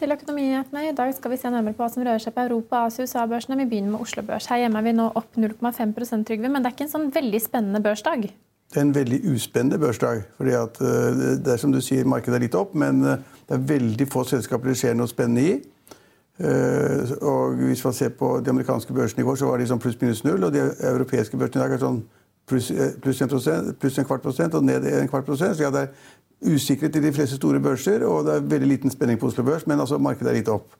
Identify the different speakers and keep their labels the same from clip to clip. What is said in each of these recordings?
Speaker 1: til økonominyhetene. I dag skal vi se nærmere på hva som rører seg på Europa, Asia, USA-børsene. Vi begynner med Oslo Børs. Her hjemme er vi nå opp 0,5% Trygve, men det er ikke en sånn veldig spennende børsdag?
Speaker 2: Det er en veldig uspennende børsdag. fordi at eh, det er som du sier, Markedet er litt opp, men eh, det er veldig få selskaper det skjer noe spennende i. Eh, og Hvis man ser på de amerikanske børsene i går, så var de sånn pluss-minus null. Og de europeiske børsene i dag er sånn pluss, pluss, 1 pluss en kvart prosent og ned en kvart prosent. Så ja, det er usikkerhet i de fleste store børser, og det er veldig liten spenning på Oslo Børs, men altså markedet er litt opp.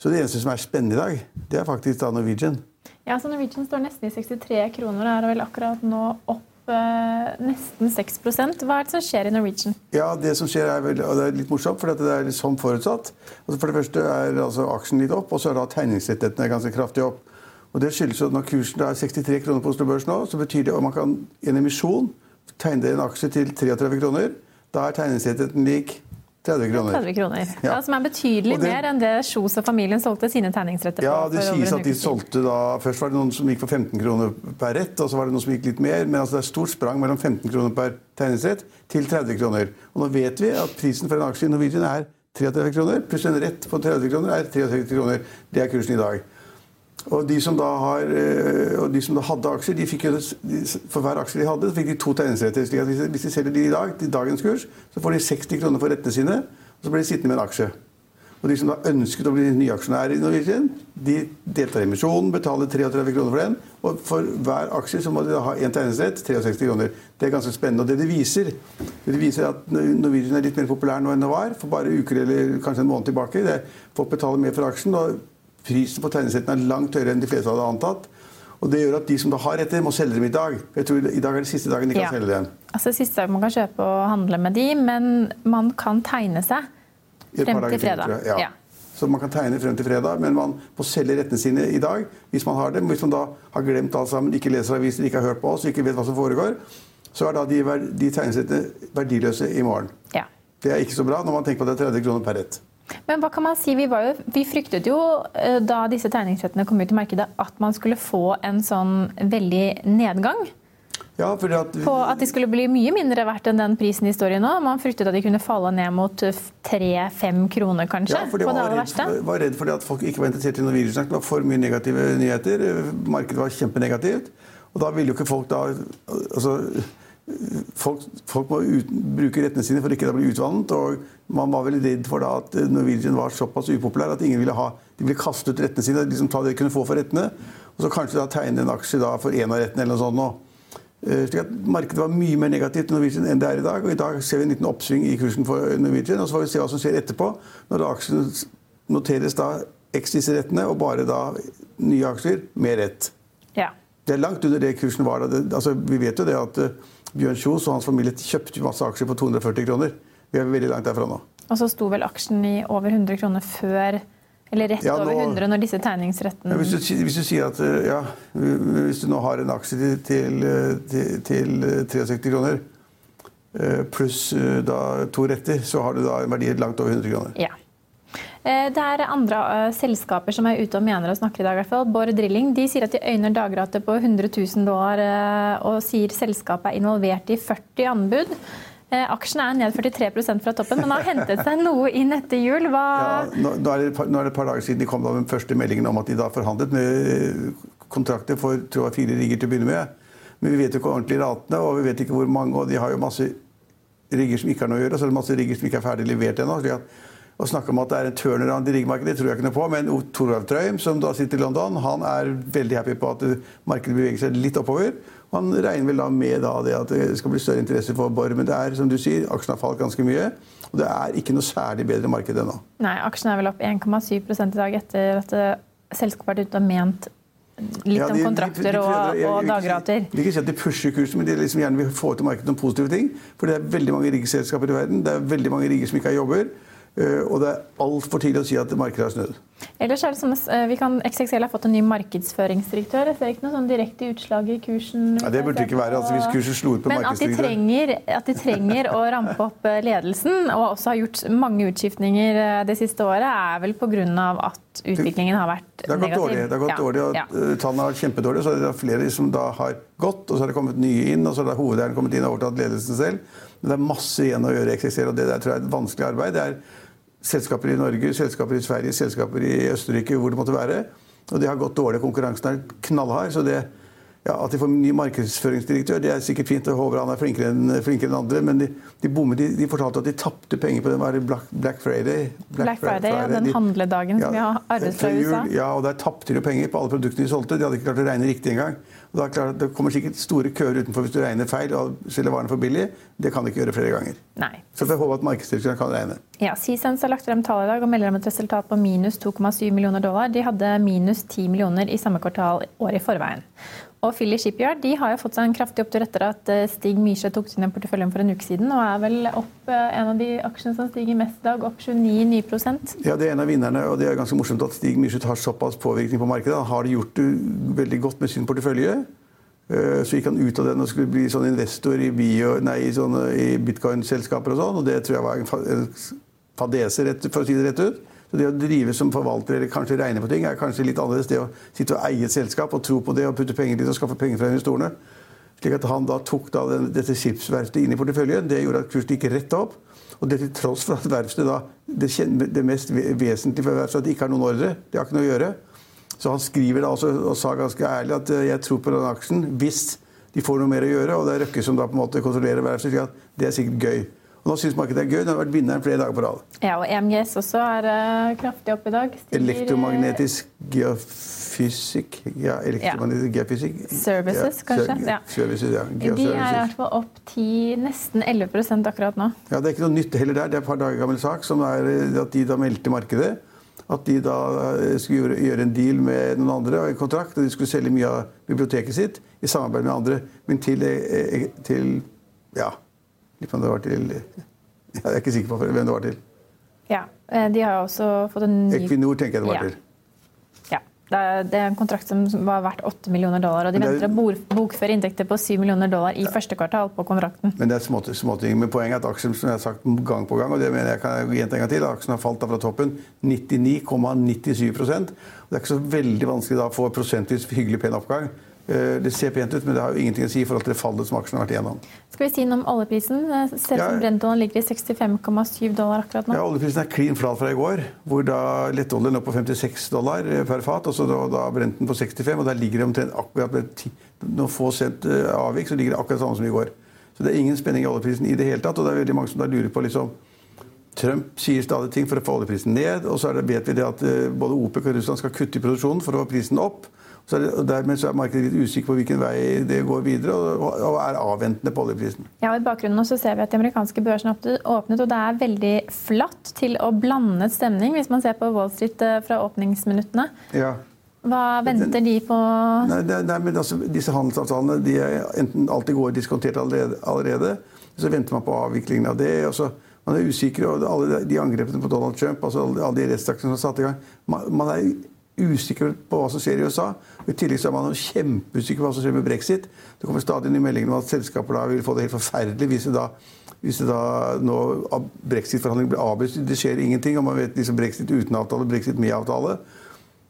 Speaker 2: Så det eneste som er spennende i dag, det er faktisk da Norwegian.
Speaker 1: Ja, så Norwegian står nesten i 63 kroner og er vel akkurat nå opp eh, nesten 6% Hva er det som skjer i Norwegian?
Speaker 2: Ja, Det som skjer er, vel, og det er litt morsomt, for det er litt som forutsatt. Altså for det første er altså aksjen litt opp, og så er da tegningsrettighetene ganske kraftig opp. Og Det skyldes at når kursen er 63 kroner på Oslo Børs nå, så betyr det at man kan i en emisjon tegne en aksje til 33 kroner. Da er tegningsrettigheten lik 30 kroner.
Speaker 1: 30 kroner. Ja. Ja, som er betydelig det, mer enn det Kjos og familien solgte sine tegningsretter.
Speaker 2: Ja, det sies at de solgte da Først var det noen som gikk for 15 kroner per rett, og så var det noen som gikk litt mer. Men altså det er stort sprang mellom 15 kroner per tegningsrett til 30 kroner. Og nå vet vi at prisen for en aksje i Norwegian er 33 kroner, pluss en rett på 30 kroner er 33 kroner. Det er kursen i dag. Og de har, og de som da hadde aksjer, de fikk jo, for hver aksje de hadde, så fikk de to tegningsretter. slik at hvis, de selger de i dag, til dagens kurs, så får de 60 kroner for rettene sine, og så blir de sittende med en aksje. Og de som da ønsket å bli nyaksjonærer i Norwegian, de deltar i emisjonen, betaler 33 kroner for den. Og for hver aksje så må de da ha én tegningsrett, 63 kroner. Det er ganske spennende. Og det de viser, det de viser at Norwegian er litt mer populær nå enn det var for bare uker eller kanskje en måned tilbake. Det, folk betaler mer for aksjen. og Prisen på tegnesettene er langt høyere enn de fleste hadde antatt. Og Det gjør at de som da har etter, må selge dem i dag. Jeg tror I dag er det siste dagen de kan ja. selge dem.
Speaker 1: Altså Siste dag man kan kjøpe og handle med de, men man kan tegne seg frem til fredag.
Speaker 2: ja. ja. Så man kan tegne frem til fredag, men man må selge rettene sine i dag. Hvis man har dem. Hvis man da har glemt alt sammen, ikke leser aviser, ikke har hørt på oss, ikke vet hva som foregår, så er da de, de tegnesettene verdiløse i morgen.
Speaker 1: Ja.
Speaker 2: Det er ikke så bra når man tenker på at det er 30 kroner per rett.
Speaker 1: Men hva kan man si? Vi, jo, vi, fryktet jo eh, da disse tegningsrettene kom ut i markedet, at man skulle få en sånn veldig nedgang.
Speaker 2: Ja, at vi...
Speaker 1: På at de skulle bli mye mindre verdt enn den prisen de står i nå. Man fryktet at de kunne falle ned mot 3-5 kroner, kanskje?
Speaker 2: Ja, for de var, redd, var redd for at folk ikke var interessert i noe virussnakk. Det var for mye negative nyheter. Markedet var kjempenegativt. Og da ville jo ikke folk da altså, folk, folk, må ut, bruke rettene sine for ikke å bli utvannet. og Man var veldig redd for da at Norwegian var såpass upopulær at ingen ville ha, de ville kaste ut rettene sine. liksom ta det de kunne få for rettene, Og så kanskje da tegne en aksje da for én av rettene. eller noe sånt nå. Eh, slik at Markedet var mye mer negativt til Norwegian enn det er i dag. og I dag ser vi en liten oppsving i kursen for Norwegian. og Så får vi se hva som skjer etterpå, når aksjen noteres da x disse rettene, og bare da nye aksjer med rett.
Speaker 1: Ja.
Speaker 2: Det er langt under det kursen var. da. Altså, vi vet jo det at eh, Bjørn Kjos og hans familie kjøpte masse aksjer på 240 kroner. Vi er veldig langt derfra nå.
Speaker 1: Og så sto vel aksjen i over 100 kroner før eller rett ja, nå, over 100 når disse tegningsrettene
Speaker 2: ja, hvis, du, hvis, du, sier at eh, ja, hvis du nå har en aksje til, til, til, til 63 kroner eh, pluss eh, da to retter, så har du da en verdi langt over 100 kroner.
Speaker 1: Ja. Eh, det er andre uh, selskaper som er ute og mener og snakker i dag. i hvert fall. Borr Drilling de sier at de øyner dagrate på 100 000 dollar uh, og sier selskapet er involvert i 40 anbud. Aksjen er ned 43% fra toppen, men har hentet seg noe inn etter jul. Hva...
Speaker 2: Ja, nå, er par, nå, er det et par dager siden de kom med den første meldingen om at de da forhandlet med kontrakter for tror jeg, fire rigger til å begynne med. Men vi vet jo ikke ordentlig ratene, og vi vet ikke hvor mange. Og de har jo masse rigger som ikke har noe å gjøre, og så er det masse rigger som ikke er ferdig levert ennå. Å snakke om at det er en turnaround i riggmarkedet, tror jeg ikke noe på. Men Toralf Trøim, som da sitter i London, han er veldig happy på at markedet beveger seg litt oppover. Han regner vel da med da det at det skal bli større interesse for Borr. Men det er som du sier, aksjen har falt ganske mye. Og det er ikke noe særlig bedre marked ennå.
Speaker 1: Nei, aksjen er vel opp 1,7% i dag etter at eh, selskapet har vært ute og ment litt ja, de, om kontrakter de, de, prøver, og, og dagrater.
Speaker 2: Jeg vil ikke si at de pusher kursen, men de liksom gjerne vil få til markedet noen positive ting. For det er veldig mange riggselskaper i verden. Det er veldig mange rigger som ikke har jobber. Eh, og det er altfor tidlig å si at markedet har snudd.
Speaker 1: Ellers er det som, at vi kan, XXL har fått en ny markedsføringsdirektør. Jeg ser ikke noe sånn direkte utslag i kursen.
Speaker 2: Ja, det burde ikke være. altså Hvis kursen slo ut på
Speaker 1: Men at de, trenger, at de trenger å rampe opp eh, ledelsen, og også har gjort mange utskiftninger det siste året, er vel pga. at utviklingen har vært
Speaker 2: det har
Speaker 1: negativ.
Speaker 2: Dårlig. Det har gått ja. dårlig, og ja. Tallene har vært kjempedårlige. Så er det flere som da har gått, og så har det kommet nye inn, og så har hovedeieren kommet inn og overtatt ledelsen selv. Men det er masse igjen å gjøre i XXL, og det der tror jeg er et vanskelig arbeid. Det er selskaper i Norge, selskaper i Sverige, selskaper i Østerrike, hvor det måtte være. Og det har gått dårlig. Konkurransen er knallhard. så det ja, At de får en ny markedsføringsdirektør, det er sikkert fint. og håper han er flinkere enn, flinkere enn andre. Men de, de, bommer, de, de, fortalte at de tapte penger på den Black, Black Friday.
Speaker 1: Black, Black Friday, Friday, ja, den handledagen som vi har arvet fra USA.
Speaker 2: Ja, og der tapte de penger på alle produktene de solgte. De hadde ikke klart å regne riktig engang. Og da klart, det kommer sikkert store køer utenfor hvis du regner feil og selger varene for billig. Det kan de ikke gjøre flere ganger.
Speaker 1: Nei.
Speaker 2: Så jeg håper at markedsdirektøren kan regne.
Speaker 1: Ja, Seasons har lagt frem tall i dag og melder om et resultat på minus 2,7 millioner dollar. De hadde minus 10 millioner i samme kvartal året i forveien. Og Philly Shipyard de har jo fått seg en kraftig opptur etter at eh, Stig Myhre tok sin porteføljen for en uke siden, og er vel opp eh, en av de aksjene som stiger mest i dag, opp 29 nye prosent.
Speaker 2: Ja, det er en av vinnerne, og det er ganske morsomt at Stig Myhre har såpass påvirkning på markedet. Han har gjort det veldig godt med sin portefølje. Eh, så gikk han ut av den og skulle bli sånn investor i, bio, nei, sånn, i bitcoin-selskaper og sånn, og det tror jeg var en fadese, for å si det rett ut. Så det å drive som forvalter eller kanskje regne på ting, er kanskje litt annerledes. Det å sitte og eie et selskap og tro på det og putte penger dit og skaffe penger fra investorene. Slik at han da tok da den, dette skipsverftet inn i porteføljen. Det gjorde at kursen gikk rett opp. Og det til tross for at verftet da, det, det mest vesentlige for verftet at de ikke har noen ordre. Det har ikke noe å gjøre. Så han skriver da også, og sa ganske ærlig at eh, jeg tror på den aksjen hvis de får noe mer å gjøre. Og det er Røkke som da på en måte kontrollerer verftet. slik at Det er sikkert gøy. Og nå syns markedet er gøy. Det har vært vinneren flere dager på rad.
Speaker 1: Ja, og EMGS også er uh, kraftig opp i dag.
Speaker 2: Stiger, Elektromagnetisk geofysikk Ja, elektromagnetisk ja. geofysikk.
Speaker 1: Services,
Speaker 2: ja,
Speaker 1: kanskje?
Speaker 2: Ja. Services, ja.
Speaker 1: De er i hvert fall opp 10, nesten 11% akkurat nå.
Speaker 2: Ja, Det er ikke noe nytt heller der. Det er et par dager gammel sak som er eh, at de da meldte markedet. At de da eh, skulle gjøre en deal med noen andre, og en kontrakt, og de skulle selge mye av biblioteket sitt i samarbeid med andre. Men til, til ja, Lurer det var til Jeg er ikke sikker på hvem det var til.
Speaker 1: Ja, eh, De har også fått en ny
Speaker 2: Equinor tenker jeg det var ja. til.
Speaker 1: Ja. Det er en kontrakt som var verdt 8 millioner dollar. og De venter å bokføre inntekter på 7 millioner dollar i ja. første kvartal på kontrakten.
Speaker 2: Men det er småting. Små Men poenget er at aksjen som jeg har sagt gang på gang, og det mener jeg kan gjenta en gang til, aksjen har falt fra toppen 99,97 Det er ikke så veldig vanskelig da å få prosentvis hyggelig pen oppgang. Eh, det ser pent ut, men det har jo ingenting å si i forhold til det fallet som aksjen har vært igjennom.
Speaker 1: Skal vi si noe om oljeprisen? selv ser ut som Brentoen ligger i 65,7 dollar akkurat nå.
Speaker 2: Ja, Oljeprisen er klin flat fra i går, hvor da lettoljen lå på 56 dollar eh, per fat. og så da, da Brenten på 65, og der ligger det omtrent akkurat med noen få cent eh, avvik, så ligger det akkurat samme som i går. Så det er ingen spenning i oljeprisen i det hele tatt, og det er veldig mange som da lurer på liksom Trump sier stadig ting for å få oljeprisen ned, og så det, vet vi det at både OPEC og Russland skal kutte i produksjonen for å få prisen opp. Så det, og Dermed så er markedet litt usikker på hvilken vei det går videre, og, og er avventende på oljeprisen.
Speaker 1: Ja, og I bakgrunnen så ser vi at de amerikanske børsene åpnet, og det er veldig flatt til å blandet stemning, hvis man ser på Wall Street eh, fra åpningsminuttene.
Speaker 2: Ja.
Speaker 1: Hva venter de på?
Speaker 2: Nei, nei, men altså, disse handelsavtalene de er enten alltid går diskontert allerede, allerede, så venter man på avviklingen av det. og så man er usikker, og alle de angrepene på Donald Trump, altså alle de rettsaksene som er satt i gang man, man er usikker på hva som skjer i USA. I tillegg så er man kjempeusikker på hva som skjer med brexit. Det kommer stadig nye meldinger om at selskaper da vil få det helt forferdelig hvis det da, hvis det da nå brexit-forhandlingene blir avbrutt. Det skjer ingenting, og man vet liksom brexit uten avtale, brexit med avtale.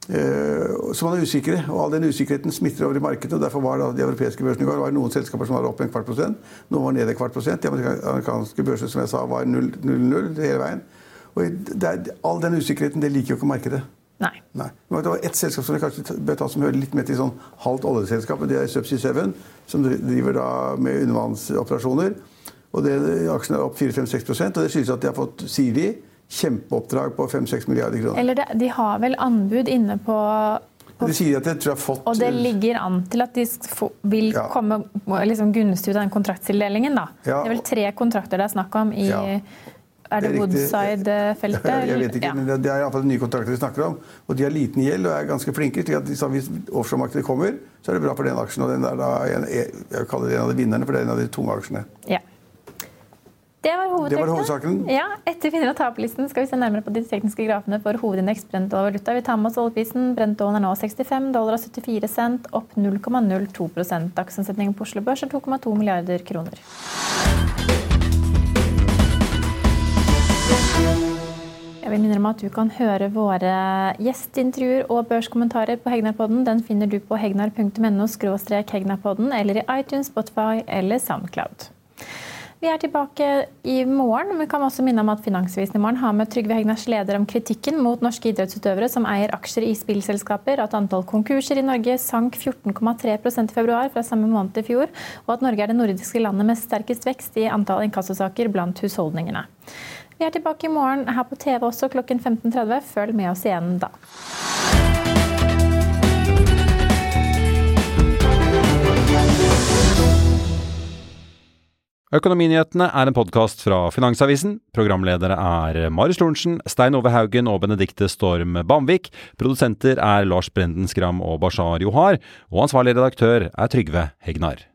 Speaker 2: Eh, så man er usikre, og all den usikkerheten smitter over i markedet. og Derfor var da de europeiske børsene i går var noen selskaper som var opp en kvart prosent, noen var nede en kvart prosent. De amerikanske børsene som jeg sa, var 0-0 hele veien. Og er, all den usikkerheten det liker jo ikke markedet.
Speaker 1: Nei.
Speaker 2: Nei. Det var ett selskap som kanskje bør ta som hører litt mer til sånn halvt oljeselskap. Det er Subsea 7, som driver da med undervannsoperasjoner. Og det, Aksjen er opp 4-5-6 og det skyldes at de har fått Siri. Kjempeoppdrag på 5-6 milliarder kroner.
Speaker 1: Eller det, De har vel anbud inne på,
Speaker 2: på de sier at de tror jeg har fått...
Speaker 1: Og det ligger an til at de vil ja. komme liksom, gunstig ut av den kontraktstildelingen. da. Ja. Det er vel tre kontrakter det er snakk om i ja. Er det, det Woodside-feltet?
Speaker 2: Jeg vet ikke, ja. men Det er iallfall nye kontrakter vi snakker om. Og de har liten gjeld og er ganske flinke. til at Hvis offshoremarkedet kommer, så er det bra for den aksjen. Og den er da, jeg kaller det en av de vinnerne, for det er en av de tunge aksjene.
Speaker 1: Ja. Det var,
Speaker 2: det var hovedsaken.
Speaker 1: Ja, Etter vinner- og taperlisten skal vi se nærmere på de tekniske grafene for hovedindeks brent og valuta. Vi tar med oss oljeprisen. Brentålen er nå 65 dollar og 74 cent, opp 0,02% Dagsomsetningen på Oslo Børs er 2,2 milliarder kroner. Jeg vil minne om at du kan høre våre gjesteintervjuer og børskommentarer på Hegnarpodden. Den finner du på hegnar.no hegnarpodden eller i iTunes, Spotify eller Soundcloud. Vi er tilbake i morgen. Vi kan også minne om at Finansavisen i morgen har med Trygve Hegnars leder om kritikken mot norske idrettsutøvere som eier aksjer i spillselskaper, at antall konkurser i Norge sank 14,3% i februar fra samme måned i fjor, og at Norge er det nordiske landet med sterkest vekst i antall inkassosaker blant husholdningene. Vi er tilbake i morgen her på TV også klokken 15.30. Følg med oss igjen da.
Speaker 3: Økonominyhetene er en podkast fra Finansavisen. Programledere er Marius Lorentzen, Stein Ove Haugen og Benedikte Storm Bamvik. Produsenter er Lars Brenden Skram og Bashar Johar. Og ansvarlig redaktør er Trygve Hegnar.